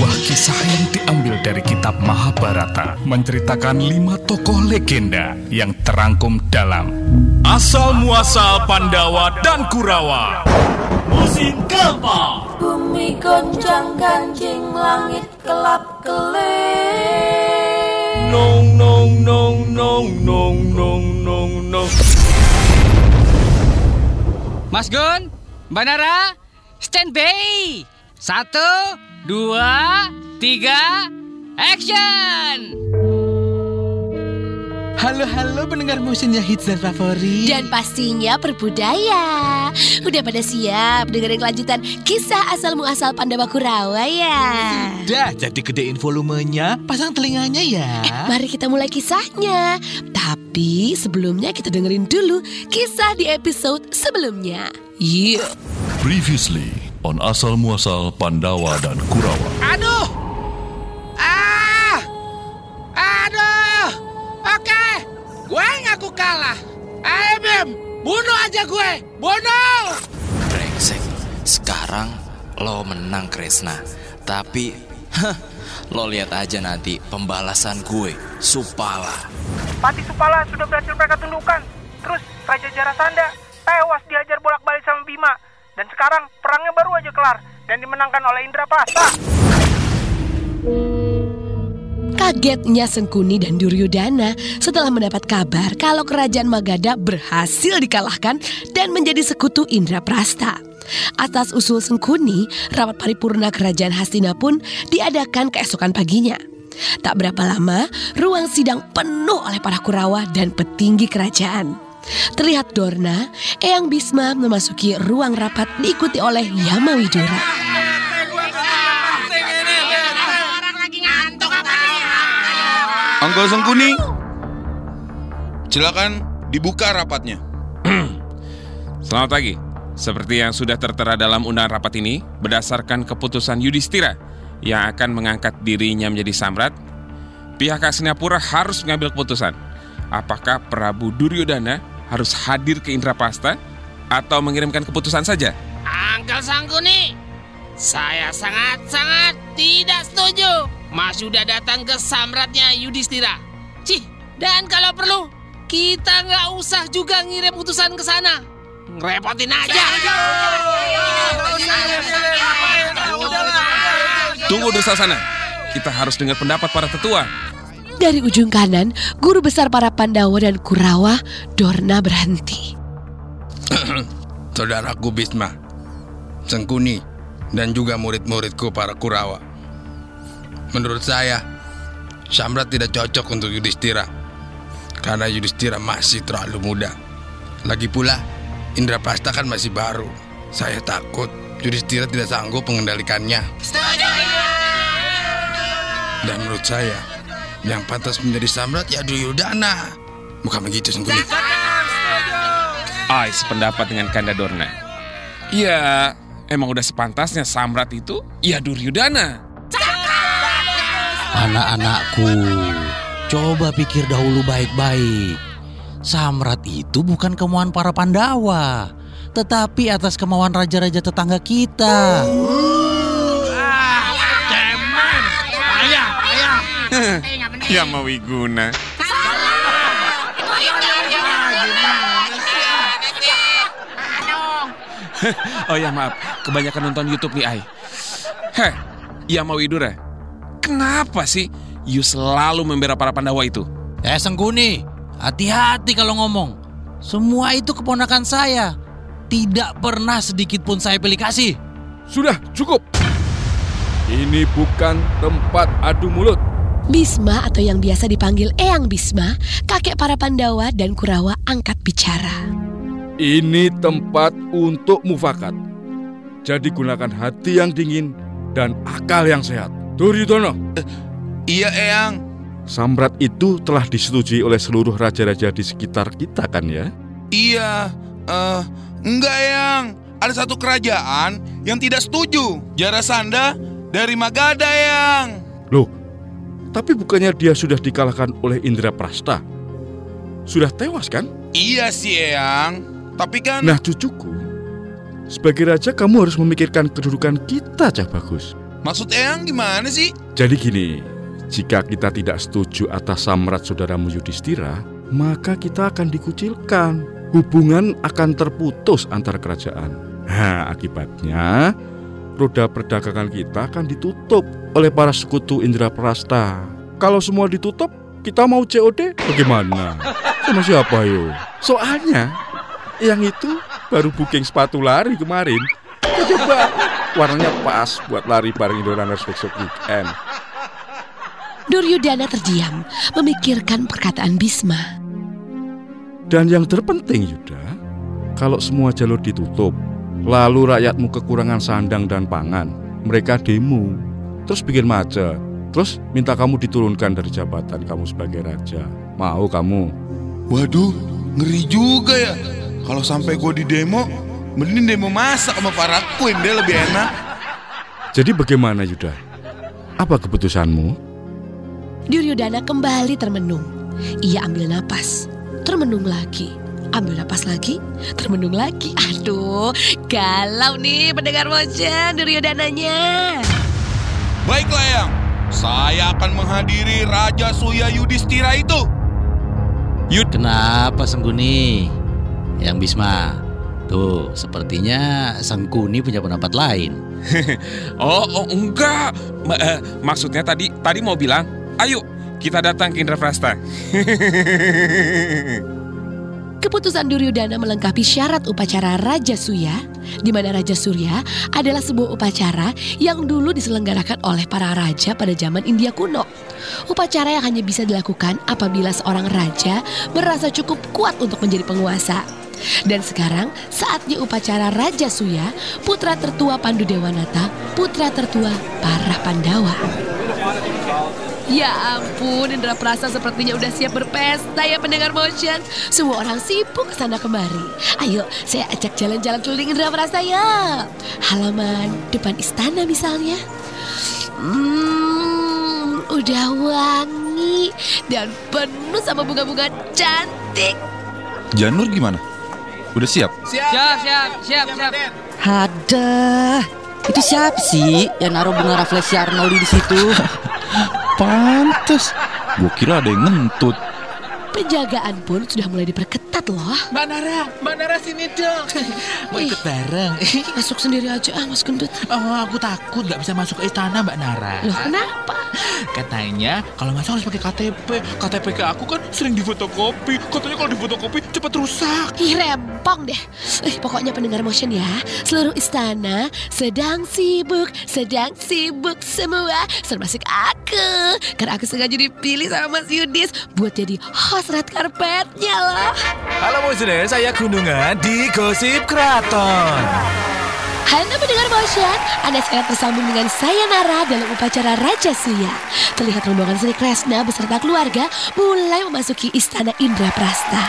Sebuah kisah yang diambil dari kitab Mahabharata menceritakan lima tokoh legenda yang terangkum dalam Asal Muasal Pandawa dan Kurawa. Musim keempat. Bumi goncang ganjing langit kelap kelip Nong nong nong nong nong nong nong nong. Mas Gun, Mbak Nara, stand by. Satu, dua, tiga, action! Halo halo pendengar musimnya hits dan favorit. Dan pastinya berbudaya Udah pada siap dengerin kelanjutan kisah asal muasal Pandawa Kurawa ya? Dah jadi gedein volumenya Pasang telinganya ya. Mari kita mulai kisahnya. Tapi sebelumnya kita dengerin dulu kisah di episode sebelumnya. Yuk Previously on Asal Muasal Pandawa dan Kurawa. Aduh! Ah! Aduh! Oke, gue ngaku kalah. Ayo Bim, bunuh aja gue, bunuh! Brengsek. Sekarang lo menang Kresna. Tapi hah, lo lihat aja nanti pembalasan gue, Supala. Pati Supala sudah berhasil mereka tundukkan. Terus Raja Jarasanda tewas dihajar bolak-balik sama Bima. Dan sekarang perangnya baru aja kelar dan dimenangkan oleh Indra Prasta. Kagetnya Sengkuni dan Duryodhana setelah mendapat kabar kalau kerajaan Magadha berhasil dikalahkan dan menjadi sekutu Indraprasta. Atas usul Sengkuni, rapat paripurna kerajaan Hastina pun diadakan keesokan paginya. Tak berapa lama, ruang sidang penuh oleh para Kurawa dan petinggi kerajaan. Terlihat Dorna, Eyang Bisma memasuki ruang rapat diikuti oleh Yamawidura. Anggo Sengkuni, silakan dibuka rapatnya. Selamat pagi. Seperti yang sudah tertera dalam undangan rapat ini, berdasarkan keputusan Yudhistira yang akan mengangkat dirinya menjadi samrat, pihak Hastinapura harus mengambil keputusan. Apakah Prabu Duryodhana harus hadir ke Indrapasta atau mengirimkan keputusan saja? Angkel Sangkuni, saya sangat-sangat tidak setuju. Mas sudah datang ke samratnya Yudhistira. Cih, dan kalau perlu, kita nggak usah juga ngirim utusan ke sana. Ngerepotin aja. Tunggu desa sana. Kita harus dengar pendapat para tetua. Dari ujung kanan, guru besar para Pandawa dan Kurawa, Dorna berhenti. Saudaraku Bisma, Sengkuni, dan juga murid-muridku para Kurawa. Menurut saya, Samrat tidak cocok untuk Yudhistira. Karena Yudhistira masih terlalu muda. Lagi pula, Indrapasta kan masih baru. Saya takut Yudhistira tidak sanggup mengendalikannya. Dan menurut saya, yang pantas menjadi Samrat ya Duryodhana. Bukan begitu, Sengkuni. Ai sependapat dengan Kanda Dorna. Ya, emang udah sepantasnya samrat itu ya Duryodhana. Anak-anakku, coba pikir dahulu baik-baik. Samrat itu bukan kemauan para Pandawa, tetapi atas kemauan raja-raja tetangga kita. ya mau Wiguna. oh ya maaf, kebanyakan nonton YouTube nih Ai. Heh, ya mau Widura. Kenapa sih you selalu membela para Pandawa itu? Eh Sengkuni, hati-hati kalau ngomong. Semua itu keponakan saya. Tidak pernah sedikit pun saya pilih kasih. Sudah cukup. Ini bukan tempat adu mulut. Bisma atau yang biasa dipanggil Eyang Bisma, kakek para Pandawa dan Kurawa angkat bicara. Ini tempat untuk mufakat. Jadi gunakan hati yang dingin dan akal yang sehat. Duryudono, Iya, Eyang. Samrat itu telah disetujui oleh seluruh raja-raja di sekitar kita kan ya? Iya, eh, enggak yang. Ada satu kerajaan yang tidak setuju. Jarasanda dari Magadha yang. Loh, tapi bukannya dia sudah dikalahkan oleh Indra Prasta? Sudah tewas kan? Iya sih Eyang. Tapi kan Nah cucuku, sebagai raja kamu harus memikirkan kedudukan kita, Cah Bagus. Maksud Eyang gimana sih? Jadi gini, jika kita tidak setuju atas samrat saudaramu Yudhistira, maka kita akan dikucilkan. Hubungan akan terputus antar kerajaan. Nah, akibatnya roda perdagangan kita akan ditutup oleh para sekutu Indra Prasta. Kalau semua ditutup, kita mau COD bagaimana? Sama siapa yo? Soalnya yang itu baru booking sepatu lari kemarin. Coba warnanya pas buat lari bareng Indorunners besok weekend. Duryudana terdiam, memikirkan perkataan Bisma. Dan yang terpenting Yuda, kalau semua jalur ditutup, lalu rakyatmu kekurangan sandang dan pangan, mereka demo, terus bikin macet, terus minta kamu diturunkan dari jabatan kamu sebagai raja. Mau kamu? Waduh, ngeri juga ya. Kalau sampai gue di demo, mending demo masak sama para queen deh lebih enak. Jadi bagaimana Yuda? Apa keputusanmu? Duryudana kembali termenung. Ia ambil napas, termenung lagi. Ambil napas lagi, termenung lagi. Aduh, galau nih pendengar motion Duryodananya. Baiklah yang, saya akan menghadiri Raja Suya Yudhistira itu. Yud. Kenapa Sengguni? Yang Bisma. Tuh, sepertinya Sengkuni punya pendapat lain. oh, oh enggak. Ma- eh, maksudnya tadi tadi mau bilang, ayo kita datang ke Indraprasta. Keputusan Duryudana melengkapi syarat upacara Raja Suya, di mana Raja Surya adalah sebuah upacara yang dulu diselenggarakan oleh para raja pada zaman India kuno. Upacara yang hanya bisa dilakukan apabila seorang raja merasa cukup kuat untuk menjadi penguasa. Dan sekarang saatnya upacara Raja Suya, putra tertua Pandu Dewanata, putra tertua para Pandawa. Ya ampun, Indra Prasa sepertinya udah siap berpesta ya pendengar motion. Semua orang sibuk ke sana kemari. Ayo, saya ajak jalan-jalan keliling Indra Prasa ya. Halaman depan istana misalnya. Hmm, udah wangi dan penuh sama bunga-bunga cantik. Janur gimana? Udah siap? Siap, siap, siap, siap. Ada. Itu siapa sih yang naruh bunga refleksi Arnoldi di situ? Pantes. Gue kira ada yang ngentut. Penjagaan pun sudah mulai diperketat loh. Mbak Nara, Mbak Nara sini dong. Mau ikut bareng. Masuk sendiri aja ah Mas Gendut. Oh, aku takut gak bisa masuk ke istana Mbak Nara. Loh kenapa? Katanya kalau masuk harus pakai KTP. KTP ke aku kan sering difotokopi. Katanya kalau difotokopi cepat rusak. Ih rempong deh eh, Pokoknya pendengar motion ya Seluruh istana sedang sibuk Sedang sibuk semua Termasuk aku Karena aku sengaja dipilih sama Mas Yudis Buat jadi host red carpetnya loh Halo Muslim, saya Gunungan di Gosip Kraton. Halo pendengar motion Anda sekarang tersambung dengan saya Nara Dalam upacara Raja Suya. Terlihat rombongan Sri Kresna beserta keluarga Mulai memasuki istana Indra Prasta.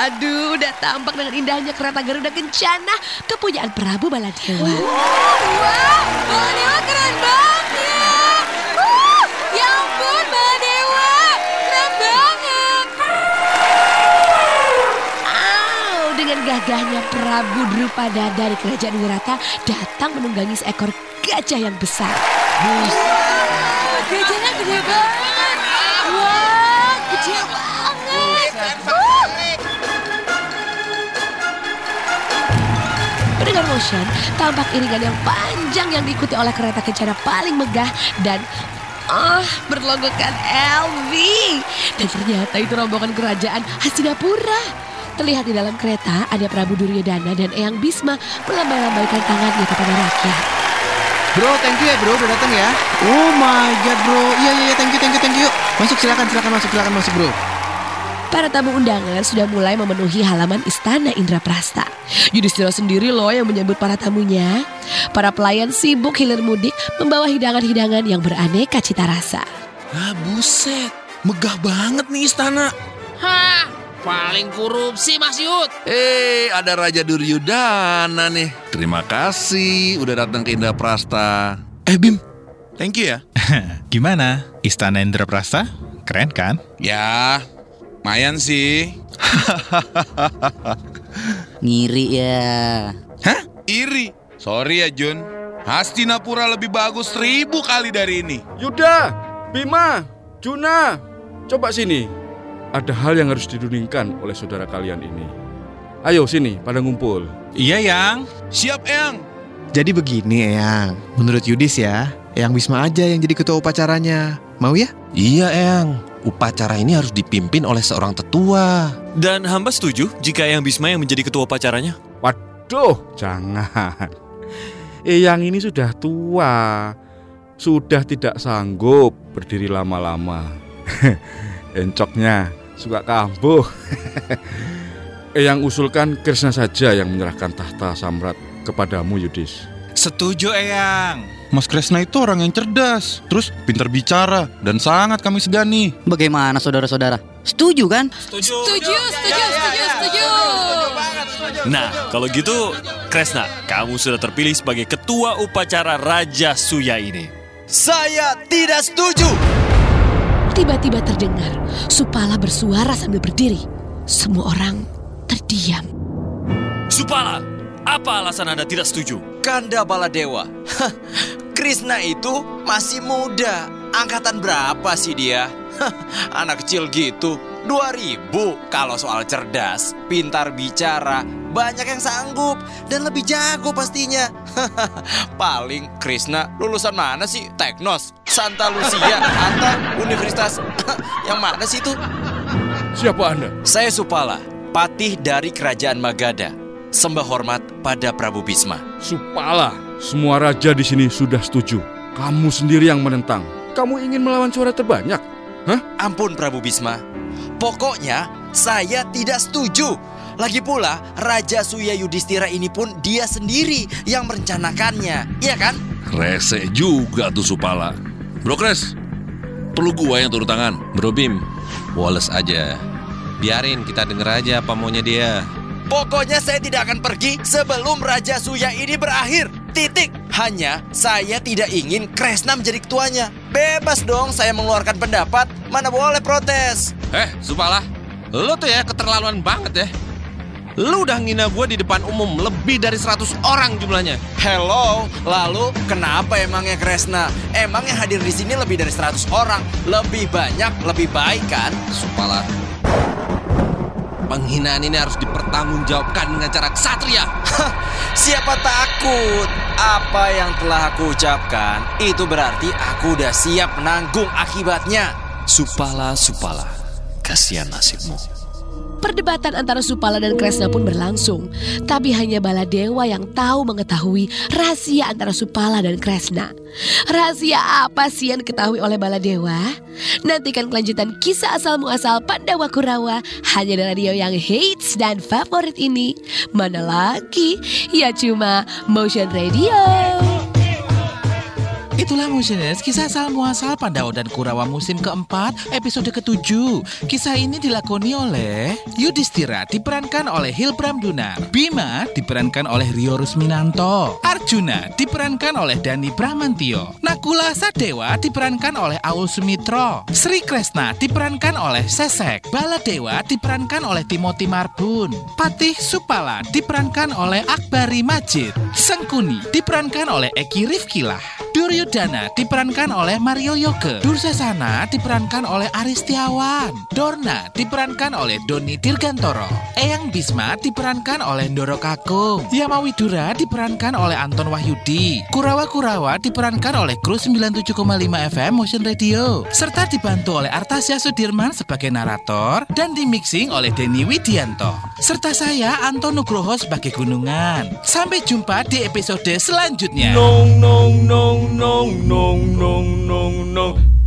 Aduh, tampak dengan indahnya kereta Garuda Kencana kepunyaan Prabu Baladewa. Wow, Baladewa keren banget. Uh, ya ampun, Baladewa. Keren banget. Wow, dengan gagahnya Prabu Drupada dari Kerajaan Wirata datang menunggangi seekor gajah yang besar. Wow, gajahnya gede banget. Wah, gede banget. Pendengar motion, tampak iringan yang panjang yang diikuti oleh kereta kencana paling megah dan ah berlogokan LV. Dan ternyata itu rombongan kerajaan Hastinapura. Terlihat di dalam kereta ada Prabu Duryodhana dan Eyang Bisma melambai-lambaikan tangannya kepada rakyat. Bro, thank you ya bro, udah datang ya. Oh my god bro, iya iya iya, thank you thank you thank you. Masuk silakan silakan masuk silakan masuk bro. Para tamu undangan sudah mulai memenuhi halaman istana Indraprasta. Yudhistira sendiri loh yang menyambut para tamunya. Para pelayan sibuk hilir mudik membawa hidangan-hidangan yang beraneka cita rasa. Ah buset, megah banget nih istana. Hah, paling korupsi Mas Yud. Eh, ada Raja Duryudana nih. Terima kasih udah datang ke Indraprasta. Eh Bim, thank you ya. Gimana? Istana Indraprasta? Keren kan? Ya, Mayan sih. Ngiri ya. Hah? Iri? Sorry ya Jun. Hastinapura lebih bagus seribu kali dari ini. Yuda, Bima, Juna, coba sini. Ada hal yang harus diduningkan oleh saudara kalian ini. Ayo sini, pada ngumpul. Iya, Yang. Siap, Eyang. Jadi begini, Eyang. Menurut Yudis ya, Eyang Bisma aja yang jadi ketua upacaranya. Mau ya? Iya, Eyang. Upacara ini harus dipimpin oleh seorang tetua. Dan hamba setuju jika Eyang Bisma yang menjadi ketua upacaranya. Waduh, jangan. Eyang ini sudah tua. Sudah tidak sanggup berdiri lama-lama. Encoknya suka kambuh. Eyang usulkan Krishna saja yang menyerahkan tahta Samrat kepadamu Yudis. Setuju, Eyang. Mas Kresna itu orang yang cerdas, terus pintar bicara, dan sangat kami segani. Bagaimana saudara-saudara? Setuju kan? Setuju, setuju, setuju, setuju. Nah, kalau gitu, Kresna, kamu sudah terpilih sebagai ketua upacara Raja Suya ini. Saya tidak setuju. Tiba-tiba terdengar Supala bersuara sambil berdiri. Semua orang terdiam. Supala, apa alasan Anda tidak setuju? Kanda Baladewa. Krishna itu masih muda. Angkatan berapa sih dia? Anak kecil gitu. 2000 kalau soal cerdas, pintar bicara, banyak yang sanggup dan lebih jago pastinya. Paling Krishna lulusan mana sih? Teknos, Santa Lucia, atau Universitas yang mana sih itu? Siapa Anda? Saya Supala, patih dari Kerajaan Magadha. Sembah hormat pada Prabu Bisma. Supala, semua raja di sini sudah setuju. Kamu sendiri yang menentang. Kamu ingin melawan suara terbanyak? Hah? Ampun Prabu Bisma. Pokoknya saya tidak setuju. Lagi pula Raja Suya Yudhistira ini pun dia sendiri yang merencanakannya, iya kan? Rese juga tuh Supala. Bro Kres, perlu gua yang turun tangan. Bro Bim, Wallace aja. Biarin kita denger aja apa maunya dia. Pokoknya saya tidak akan pergi sebelum Raja Suya ini berakhir. Titik. Hanya saya tidak ingin Kresna menjadi ketuanya. Bebas dong saya mengeluarkan pendapat, mana boleh protes. Eh, Supala, lo tuh ya keterlaluan banget ya. Lu udah ngina gue di depan umum lebih dari 100 orang jumlahnya. Hello, lalu kenapa emangnya Kresna? Emang yang hadir di sini lebih dari 100 orang, lebih banyak, lebih baik kan? Supala, penghinaan ini harus dipertanggungjawabkan dengan cara ksatria. Siapa takut? Apa yang telah aku ucapkan itu berarti aku udah siap menanggung akibatnya. Supala, Supala, kasihan nasibmu. Perdebatan antara Supala dan Kresna pun berlangsung. Tapi hanya Baladewa yang tahu mengetahui rahasia antara Supala dan Kresna. Rahasia apa sih yang diketahui oleh Baladewa? Nantikan kelanjutan kisah asal muasal Pandawa Kurawa hanya di radio yang hits dan favorit ini. Mana lagi? Ya cuma Motion Radio. Itulah Musiners, kisah asal muasal Pandawa dan Kurawa musim keempat, episode ketujuh. Kisah ini dilakoni oleh Yudhistira diperankan oleh Hilbram Dunar, Bima diperankan oleh Rio Rusminanto, Arjuna diperankan oleh Dani Bramantio, Nakula Sadewa diperankan oleh Aul Sumitro, Sri Kresna diperankan oleh Sesek, Baladewa diperankan oleh Timothy Marbun, Patih Supala diperankan oleh Akbari Majid, Sengkuni diperankan oleh Eki Rifkilah, Duryodhana diperankan oleh Mario Yoke. Dursasana diperankan oleh Aristiawan. Dorna diperankan oleh Doni Dirgantoro. Eyang Bisma diperankan oleh Ndoro Kakung. Yamawidura diperankan oleh Anton Wahyudi. Kurawa-Kurawa diperankan oleh kru 97,5 FM Motion Radio. Serta dibantu oleh Artasya Sudirman sebagai narator dan dimixing oleh Denny Widianto. Serta saya Anton Nugroho sebagai gunungan. Sampai jumpa di episode selanjutnya. Nong nong nong nong nong nong nong nong